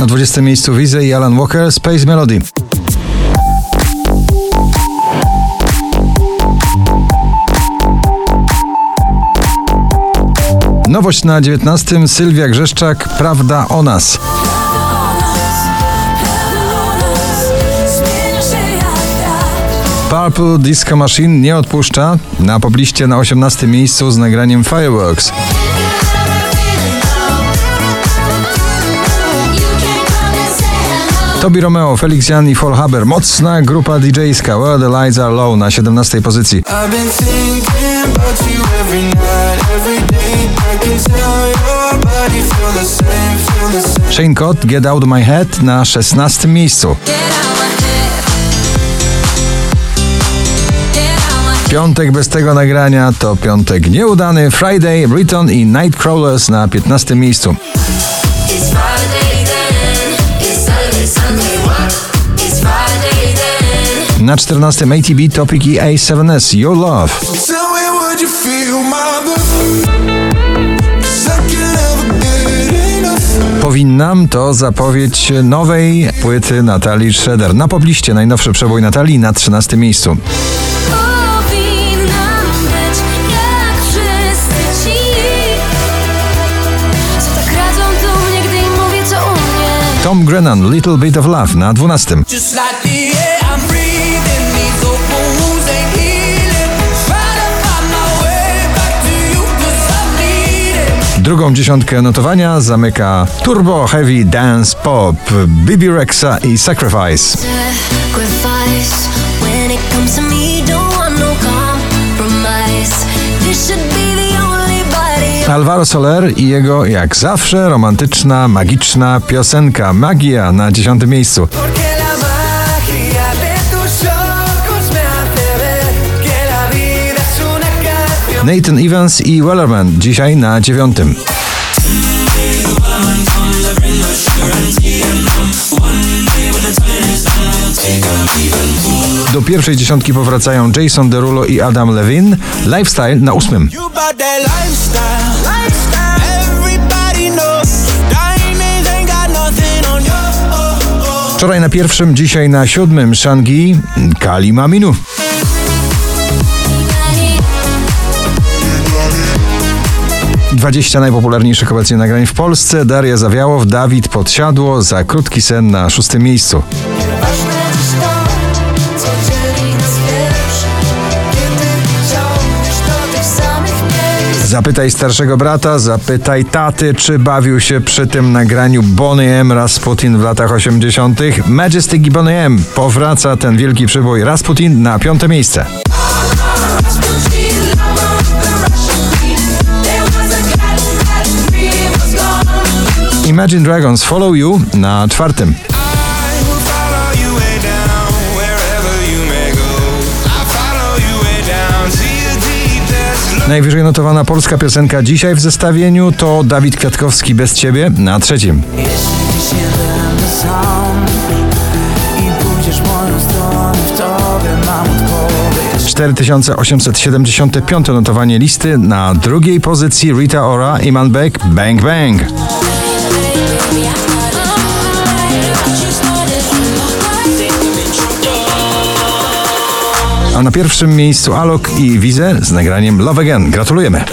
Na 20 miejscu Wizy i Alan Walker Space Melody. Nowość na 19 Sylwia Grzeszczak Prawda o nas. Purple Disco Machine nie odpuszcza. Na pobliście na 18 miejscu z nagraniem Fireworks. Tobi Romeo, Felix Jan i Haber. Mocna grupa DJ-ska Where the Lights Are Low na 17 pozycji. Shane Cott, Get Out My Head na 16 miejscu. Piątek bez tego nagrania to piątek nieudany. Friday, Briton i Nightcrawlers na 15 miejscu. Na 14 ATB Topic i A7S Your Love. Powinnam to zapowiedź nowej płyty Natalii Schroeder. Na pobliście najnowszy przebój Natalii na 13 miejscu. Tom Grennan, Little Bit of Love na 12. Drugą dziesiątkę notowania zamyka Turbo Heavy Dance Pop, Bibi Rexa i Sacrifice. Alvaro Soler i jego, jak zawsze, romantyczna, magiczna piosenka Magia na dziesiątym miejscu. Nathan Evans i Wellerman dzisiaj na dziewiątym. Do pierwszej dziesiątki powracają Jason Derulo i Adam Levine. Lifestyle na ósmym. Wczoraj na pierwszym, dzisiaj na siódmym Shangi Kali Maminu. Dwadzieścia najpopularniejszych obecnie nagrań w Polsce. Daria Zawiałow, Dawid Podsiadło za krótki sen na szóstym miejscu. Zapytaj starszego brata, zapytaj taty, czy bawił się przy tym nagraniu Bonnie M. Rasputin w latach 80. Majestic i Bonnie M. Powraca ten wielki przybój Rasputin na piąte miejsce. Imagine Dragons Follow You na czwartym. Najwyżej notowana polska piosenka dzisiaj w zestawieniu to Dawid Kwiatkowski bez ciebie na trzecim. 4875 notowanie listy na drugiej pozycji Rita Ora i Beck Bang Bang. A na pierwszym miejscu Alok i Wize z nagraniem Love Again. Gratulujemy.